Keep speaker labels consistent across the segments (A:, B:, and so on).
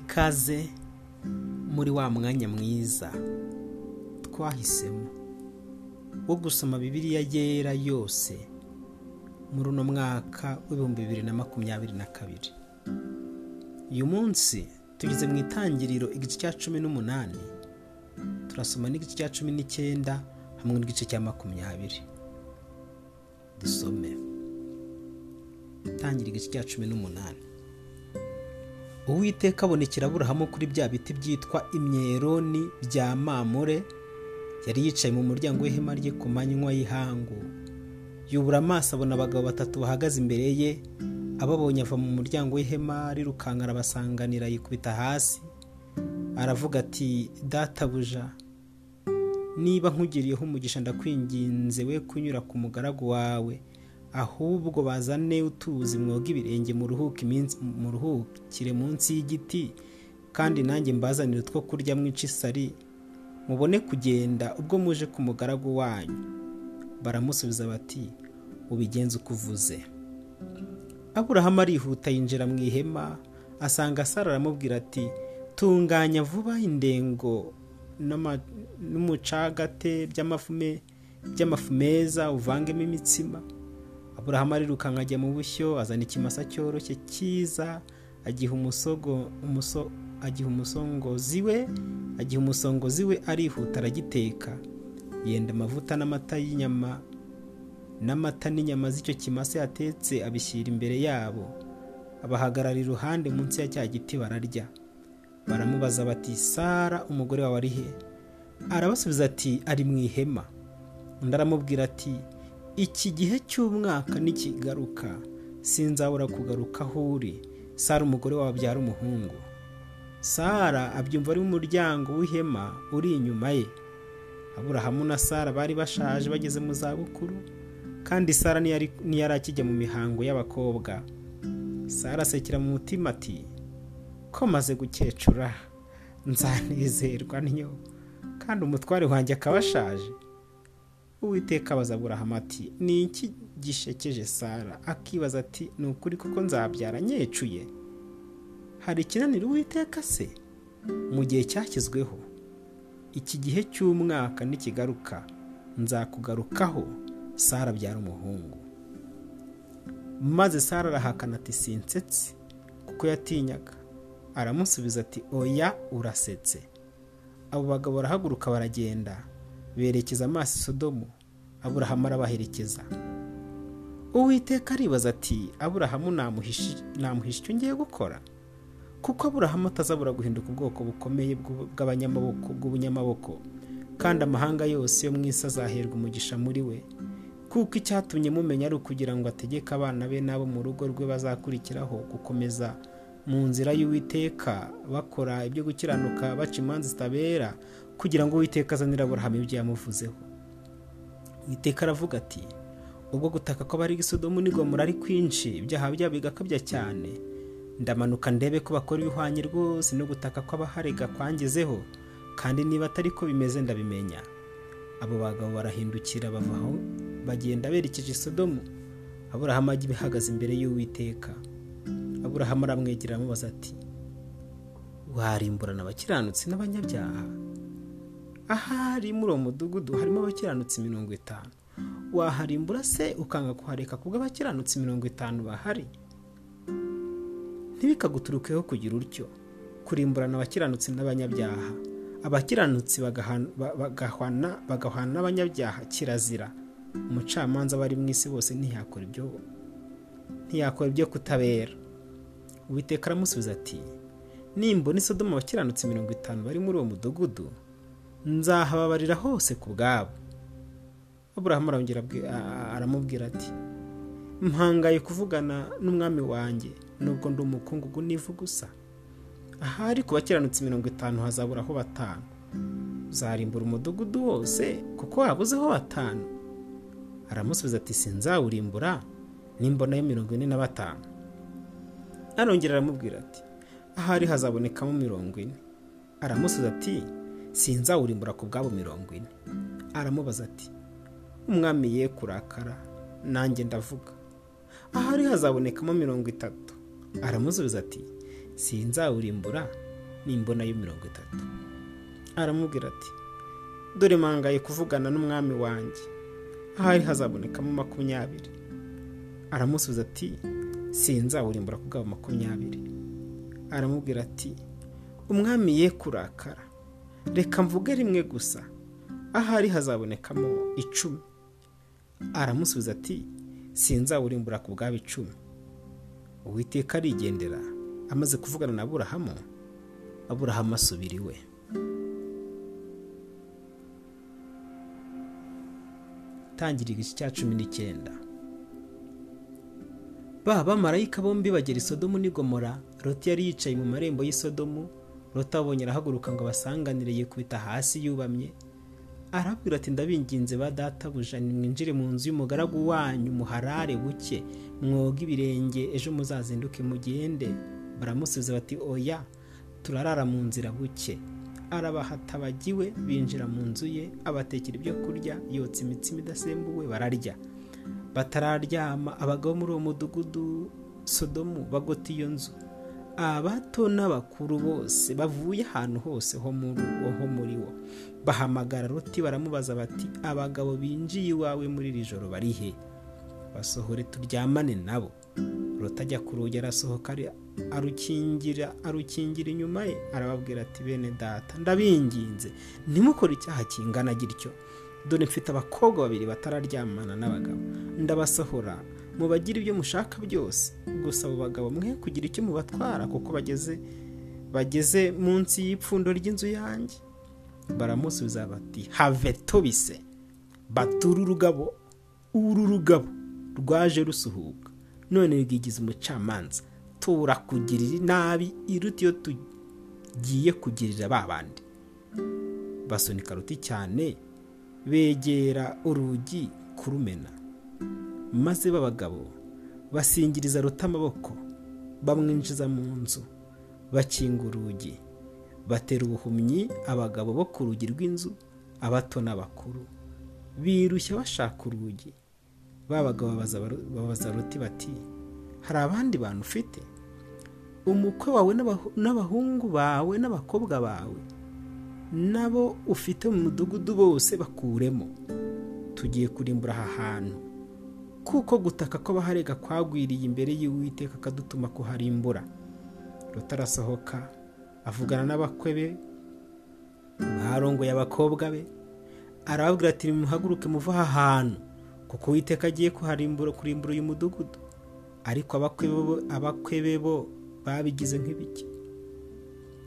A: ikaze muri wa mwanya mwiza twahisemo wo gusoma bibiliya yera yose muri uno mwaka w'ibihumbi bibiri na makumyabiri na kabiri. Uyu munsi tugeze mu itangiriro igice cya cumi n'umunani turasoma n'igice cya cumi n'icyenda hamwe n'igice cya makumyabiri. Dusome. Tangira igice cya cumi n'umunani. Uwiteka abonekera aburahamu kuri bya biti byitwa imyeroni bya mamure yari yicaye mu muryango w'ihema rye ku manywa y'ihangu. Yubura amaso abona abagabo batatu bahagaze imbere ye ababonye ava mu muryango w'ihema arirukanka arabasanganira yikubita hasi. Aravuga ati databuja niba nkugiriyeho umugisha ndakwinginze we kunyura ku mugaragu wawe. Ahubwo bazane utuzi mwoga ibirenge muruhukire munsi y'igiti kandi nanjye mbazanire utwo kurya mwica isari mubone kugenda ubwo muje ku mugaragu wanyu. Baramusubiza bati ubigenze uko uvuze aburahamu arihuta yinjira mu ihema asanga sara aramubwira ati tunganya vuba indengo n'umucagate by'amafu meza uvangemo imitsima. Aburahamu arirukanka ajya mu bushyo azana ikimasa cyoroshye cyiza agiha umusogo agiha umusongozi we agiha umusongozi we arihuta aragiteka. Yenda amavuta n'amata y'inyama n'amata n'inyama z'icyo kimasa yatetse abishyira imbere yabo. Abahagarara iruhande munsi ya cya giti bararya. Baramubaza bati sara umugore wawe ari he? Arabasubiza ati ari mu ihema. Undi aramubwira ati iki gihe cy'umwaka nikigaruka. Sinzabura kugaruka aho uri. Sara umugore wawe abyara umuhungu. Sara abyumva ari mu muryango w'ihema uri inyuma ye. Aburahamu na sara bari bashaje bageze mu zabukuru kandi sara ntiyari akijya mu mihango y'abakobwa. Sara asekera mu mutima ati ko maze gukecura? Nzanezerwa niyo. Kandi umutware wanjye akaba ashaje. Uwiteka abaza aburahamu ati ni iki gishekeje sara? Akibaza ati ni ukuri koko nzabyara nyecuye. Hari ikinaniro uwiteka se? Mu gihe cyashyizweho. Iki gihe cy'umwaka nikigaruka nzakugarukaho. Sara abyara umuhungu. Maze sara arahakana ati sinsetse kuko yatinyaga. Aramusubiza ati oya urasetse. Abo bagabo barahaguruka baragenda. Berekeza amaso i sodomu aburahamu arabaherekeza. Uwiteka aribaza ati aburahamu namuhisha icyo ngiye gukora? Kuko aburahamu atazabura guhinduka ubwoko bukomeye bw'abanyamaboko bw'ubunyamaboko. Kandi amahanga yose yo mu isi azaherwa umugisha muri we. Kuko icyatumye mumenya ari ukugira ngo ategeke abana be n'abo mu rugo rwe bazakurikiraho gukomeza mu nzira y'uwiteka bakora ibyo gukiranuka baca imanza zitabera kugira ngo uwiteka azanire aburahamu ibyo yamuvuzeho. Uwiteka aravuga ati ubwo gutaka ko bari isodomu n'igomora ari kwinshi ibyaha byabo bigakabya cyane. Ndamanuka ndebe ko bakora ibihwanye rwose no gutaka ko abaharega kwangezeho kandi niba atari ko bimeze ndabimenya. Abo bagabo barahindukira bava aho bagenda berekeje isodomu aburahamu ajya ihagaze imbere y'uwiteka. Aburahamu aramwegera amubaza ati warimburana abakiranutsi n'abanyabyaha? Ahari muri uwo mudugudu harimo abakiranutsi mirongo itanu. Waharimbura se ukanga kuhareka kubwo abakiranutsi mirongo itanu bahari? Ntibikaguturukeho kugira utyo. Kurimburana abakiranutsi n'abanyabyaha. Abakiranutsi bagahwana n'abanyabyaha kirazira. Umucamanza bari mu isi bose ntiyakora ibyo ntiyakora ibyo kutabera. Uwiteka aramusubiza ati nimbona isodomu abakiranutsi mirongo itanu bari muri uwo mudugudu? Nzahababarira hose ku bwabo. Aburahamu arongera aramubwira ati mpangaye kuvugana n'umwami wanjye nubwo ndi umukungugu n'ivu gusa ahari ku bakiranutsi mirongo itanu hazaburaho batanu. Uzarimbura umudugudu wose kuko wabuzeho batanu. Aramusubiza ati sinzawurimbura nimbonayo mirongo ine na batanu. Arongera aramubwira ati ahari hazabonekamo mirongo ine. Aramusubiza ati sinzawurimbura ku bwabo mirongo ine. Aramubaza ati umwami ye kurakara nanjye ndavuga. Ahari hazabonekamo mirongo itatu. Aramusubiza ati sinzawurimbura nimbonayo mirongo itatu. Aramubwira ati dore mangaye kuvugana n'umwami wanjye. Ahari hazabonekamo makumyabiri. Aramusubiza ati sinzawurimbura ku bwabo makumyabiri. Aramubwira ati umwami ye kurakara reka mvuge rimwe gusa. Ahari hazabonekamo icumi. Aramusubiza ati sinzawurimbura ku bwabo icumi. Uwiteka arigendera amaze kuvugana na aburahamu aburahamu asubira iwe. Tangira igice cya cumi n'icyenda. Ba bamarayika bombi bagera i sodomu n'i gomora loti yari yicaye mu marembo y'isodomu loti abonye arahaguruka ngo abasanganire yikubita hasi yubamye. Arabwira ati ndabinginze ba databuja mwinjire mu nzu y'umugaragu wanyu muharare buke mwoga ibirenge ejo muzazinduke mugende. Baramusubiza bati oya turarara mu nzira buke. Arabahatabagiwe binjira mu nzu ye abatekera ibyo kurya yotsa imitsima idasembuwe bararya. Batararyama abagabo muri uwo mudugudu sodomu bagota iyo nzu. Abato n'abakuru bose bavuye ahantu hose ho muri wo. Bahamagara ruti baramubaza bati abagabo binjiye iwawe muri iri joro bari he? Basohore turyamane nabo ruti ajya ku rugi arasohoka arukingira arukingira inyuma ye. Arababwira ati bene data ndabinginze. Ntimukore icyaha kingana gityo. Dore mfite abakobwa babiri batararyamana n'abagabo. Ndabasohora mubagira ibyo mushaka byose. Gusa abo bagabo mwe kugira icyo mubatwara kuko bageze bageze munsi y'ipfundo ry'inzu yanjye. Baramusubiza bati have tobise batura urugabo uru rugabo. Rwaje rusuhuka. None rwigize umucamanza turakugirira inabi iruta iyo tugiye kugirira ba bandi. Basunika ruti cyane begera urugi kurumena. Maze b'abagabo basingiriza ruta amaboko bamwinjiza mu nzu bakinga urugi batera ubuhumyi abagabo bo ku rugi rw'inzu abato n'abakuru birushya bashaka urugi. Ba bagabo babaza ruti bati hari abandi bantu ufite? Umukwe wawe n'abahungu bawe n'abakobwa bawe nabo ufite mu mudugudu bose bakuremo. Tugiye kurimbura aha hantu. Kuko gutaka kw'abaharega kwagwiriye imbere y'uwiteka akadutuma kuharimbura. Rutarasohoka avugana n'abakwe be barongoye abakobwa be arababwira ati muhaguruke muva aha hantu kuko uwiteka agiye kuharimbura kurimbura uyu mudugudu. Ariko abakwe be bo babigize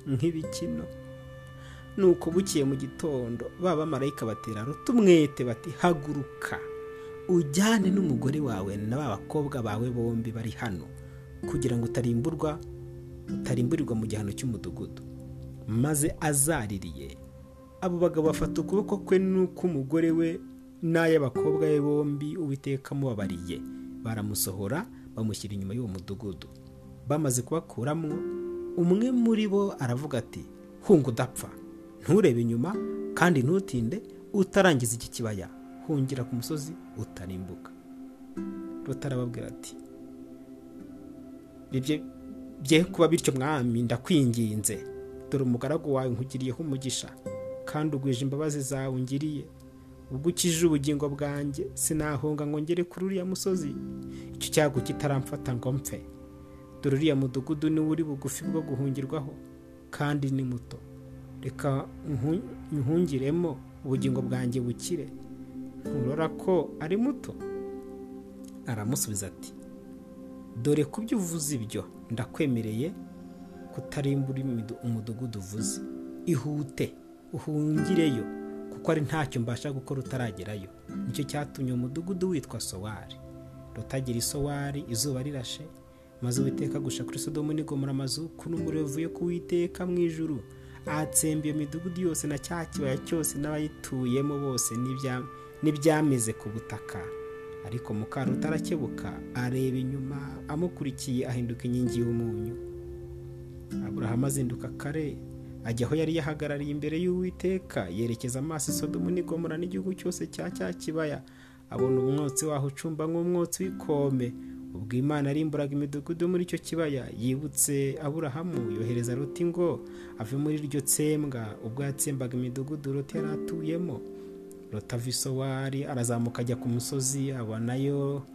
A: nk'ibikino? Nuko bukiye mu gitondo baba marayika batera ruta umwete bati haguruka. Ujyane n'umugore wawe na ba bakobwa bawe bombi bari hano kugira ngo utarimburwa utarimburirwa mu gihano cy'umudugudu. Maze azaririye. Abo bagabo bafata ukuboko kwe n'uk'umugore we n'ay'abakobwa be bombi uwiteka amubabariye. Baramusohora bamushyira inyuma y'uwo mudugudu. Bamaze kubakuramo umwe muri bo aravuga ati hunga udapfa nturebe inyuma kandi ntutinde utarangiza iki kibaya. Hungira ku musozi utarimbuka. Rutarababwira ati bye kuba bityo mwami ndakwinginze. Dore umugaragu wawe nkugiriyeho umugisha kandi ugwije imbabazi zawe ungiriye. Ubwo ukije ubugingo bwanjye sinahunga ngo ngere kuri uriya musozi. Icyo cyago kitaramfata ngo mpfe. Dore uriya mudugudu niwo uri bugufi bwo guhungirwaho kandi ni muto. Reka nhungiremo ubugingo bwanjye bukire. Nturora ko ari muto. Aramusubiza ati dore ku byo uvuze ibyo ndakwemereye kutarimbura umudugudu uvuze. Ihute uhungireyo kuko ari ntacyo mbasha gukora utaragerayo. Nicyo cyatumye umudugudu witwa sowari. Rutagira isowari izuba rirashe maze uwiteka gusha kuri sodomu n'igomora amazu n'umuriro uvuye ku witeka mu ijuru. Ahatsemba iyo midugudu yose na cya kibaya cyose n'abayituyemo bose n'ibyameze ku butaka. Ariko mukaruta arakebuka areba inyuma amukurikiye ahinduka inkingi y'umunyu. Aburahamu azinduka kare ajya aho yari yahagarariye imbere y'uwiteka yerekeza amaso isodomu n'igomora n'igihugu cyose cya cya kibaya. Abona umwotsi waho ucumba nk'umwotsi w'ikome. Ubwo imana arimburaga imidugudu muri icyo kibaya. Yibutse aburahamu yohereza ruti ngo ave muri iryo tsembwa. Ubwo yatsembaga imidugudu ruti yari atuyemo rotavisuwari arazamuka ajya ku musozi abonayo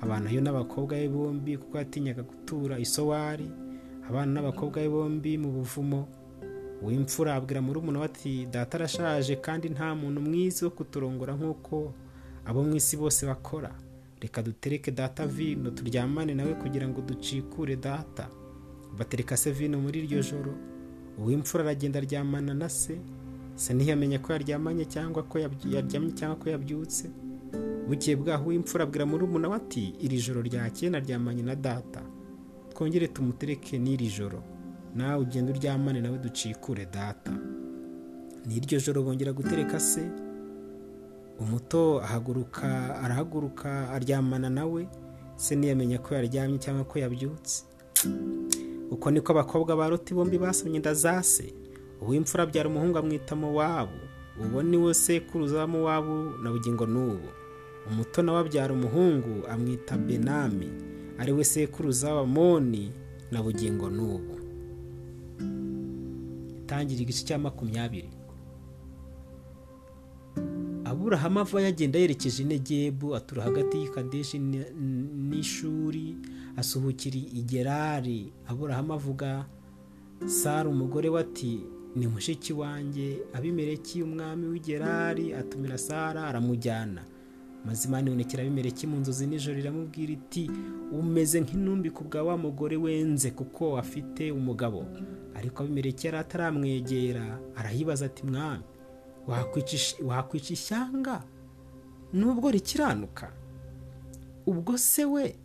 A: abanayo n'abakobwa be bombi kuko yatinyaga gutura isowari. Abana n'abakobwa be bombi mu buvumo. W'imfura abwira we ati data arashaje kandi nta muntu mwiza wo kuturongora nk'uko abo mu isi bose bakora. Reka dutereke data vino turyamane nawe kugira ngo ducikure data. Batereka se vino muri iryo joro. Uw'imfura aragenda aryamana na se. Se ntiyamenya ko yaryamanye cyangwa ko yaryamye cyangwa ko yabyutse bukeye bwaho uw'imfura abwira murumuna we ati iri joro ryakeye naryamanye na data. Twongere tumutereke n'iri joro. Nawe ugenda uryamane nawe ducikure data. N'iryo joro bongera gutereka se. Umuto ahaguruka arahaguruka aryamana nawe. Se ntiyamenya ko yaryamye cyangwa ko yabyutse. Uko niko abakobwa ba roti bombi basomye inda za se. Uw'imfura abyara umuhungu amwita mowabu. Uwo ni we sekuruza wa mowabu na bugingo n'ubu umuto nawe abyara umuhungu amwita benami. Ari we sekuruza moni na bugingo n'ubu itangira igice cya makumyabiri. Aburahamu ava yagenda yerekeje inegebu atura hagati y'ikadeshi n'ishuri asuhukira igerari aburahamu avuga sara umugore we ati ni mushiki wanjye abimereki umwami w'igerari atumira sara aramujyana. Maze imana ibonekera abimereki mu nzozi nijoro iramubwira iti umeze nk'intumbi ku bwa wa mugore wenze kuko afite umugabo. Ariko abimereki yari ataramwegera arayibaza ati mwami wakwica ishyanga? Nubwo rikiranuka? Ubwo se we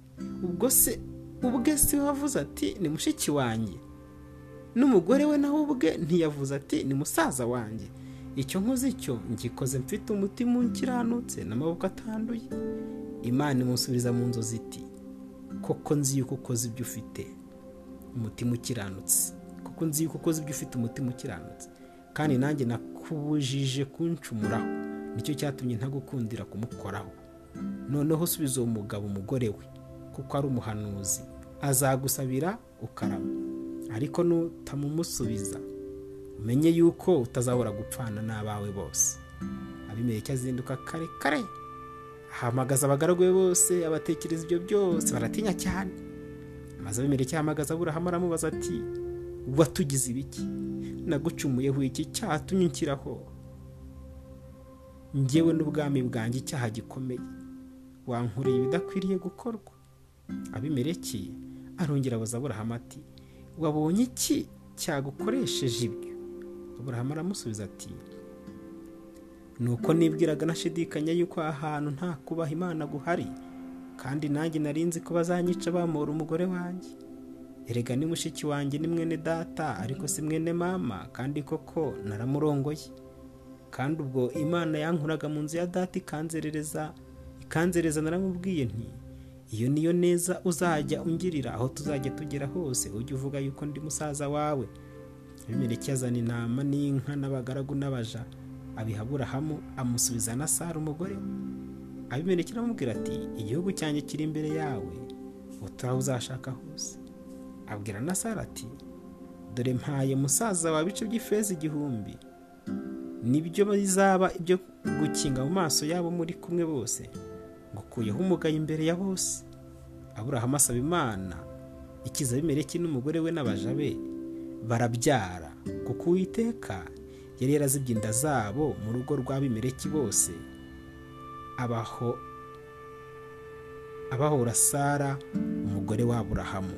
A: ubwo se ubwe se wavuze ati ni mushiki wanjye n'umugore we nawe ubwe ntiyavuze ati ni musaza wanjye. Icyo nkoze icyo ngikoze mfite umutima ukiranutse n'amaboko atanduye. Imana imusubiriza mu nzozi iti koko nzi yuko ukoze ibyo ufite umutima ukiranutse. Kuko nzi yuko ukoze ibyo ufite umutima ukiranutse. Kandi nanjye nakubujije kuncumuraho ni cyo cyatumye ntagukundira kumukoraho. Noneho usubiza uwo mugabo umugore we kuko ari umuhanuzi azagusabira ukarama. Ariko nutamumusubiza umenye yuko utazabura gupfana n'abawe bose. Abimereke azinduka kare kare. Ahamagaza abagaragu be bose abatekereza ibyo byose baratinya cyane. Maze abimereke ahamagaza aburahamu aramubaza ati watugize ibiki? Nagucumuyeho iki cyatumye nshyiraho ngewe n'ubwami bwanjye icyaha gikomeye. Wankoreye ibidakwiriye gukorwa. Abimereke arongera abaza aburahamu ati wabonye iki cyagukoresheje ibyo? Aburahamu aramusubiza ati ni uko nibwiraga nashidikanya yuko aha hantu nta kubaha imana guhari kandi nanjye narinzi ko bazanyica bamura umugore wanjye. Erega ni mushiki wanjye ni mwene data ariko si mwene mama kandi koko naramurongoye. Kandi ubwo imana yankuraga mu nzu ya data ikanzerereza ikanzereza naramubwiye nti iyo niyo neza uzajya ungirira aho tuzajya tugera hose ujye uvuga yuko ndi musaza wawe. Abimereke azana intama n'inka n'abagaragu n'abaja. Abiha aburahamu amusubiza na sara umugore we abimereke aramubwira ati igihugu cyanjye kiri imbere yawe uturaho uzashaka hose. Abwira na sara ati dore mpaye musaza wa bice by'ifeza igihumbi. Nibyo bizaba ibyo gukinga mu maso yabo muri kumwe bose. Ngukuyeho umugayo imbere ya bose. Aburahamu asaba imana ikiza abimereke n'umugore we n'abaja be? Barabyara. Kuko uwiteka yari yarazibye inda zabo mu rugo rw'abimereki bose. Abaho abahora sara umugore w'aburahamu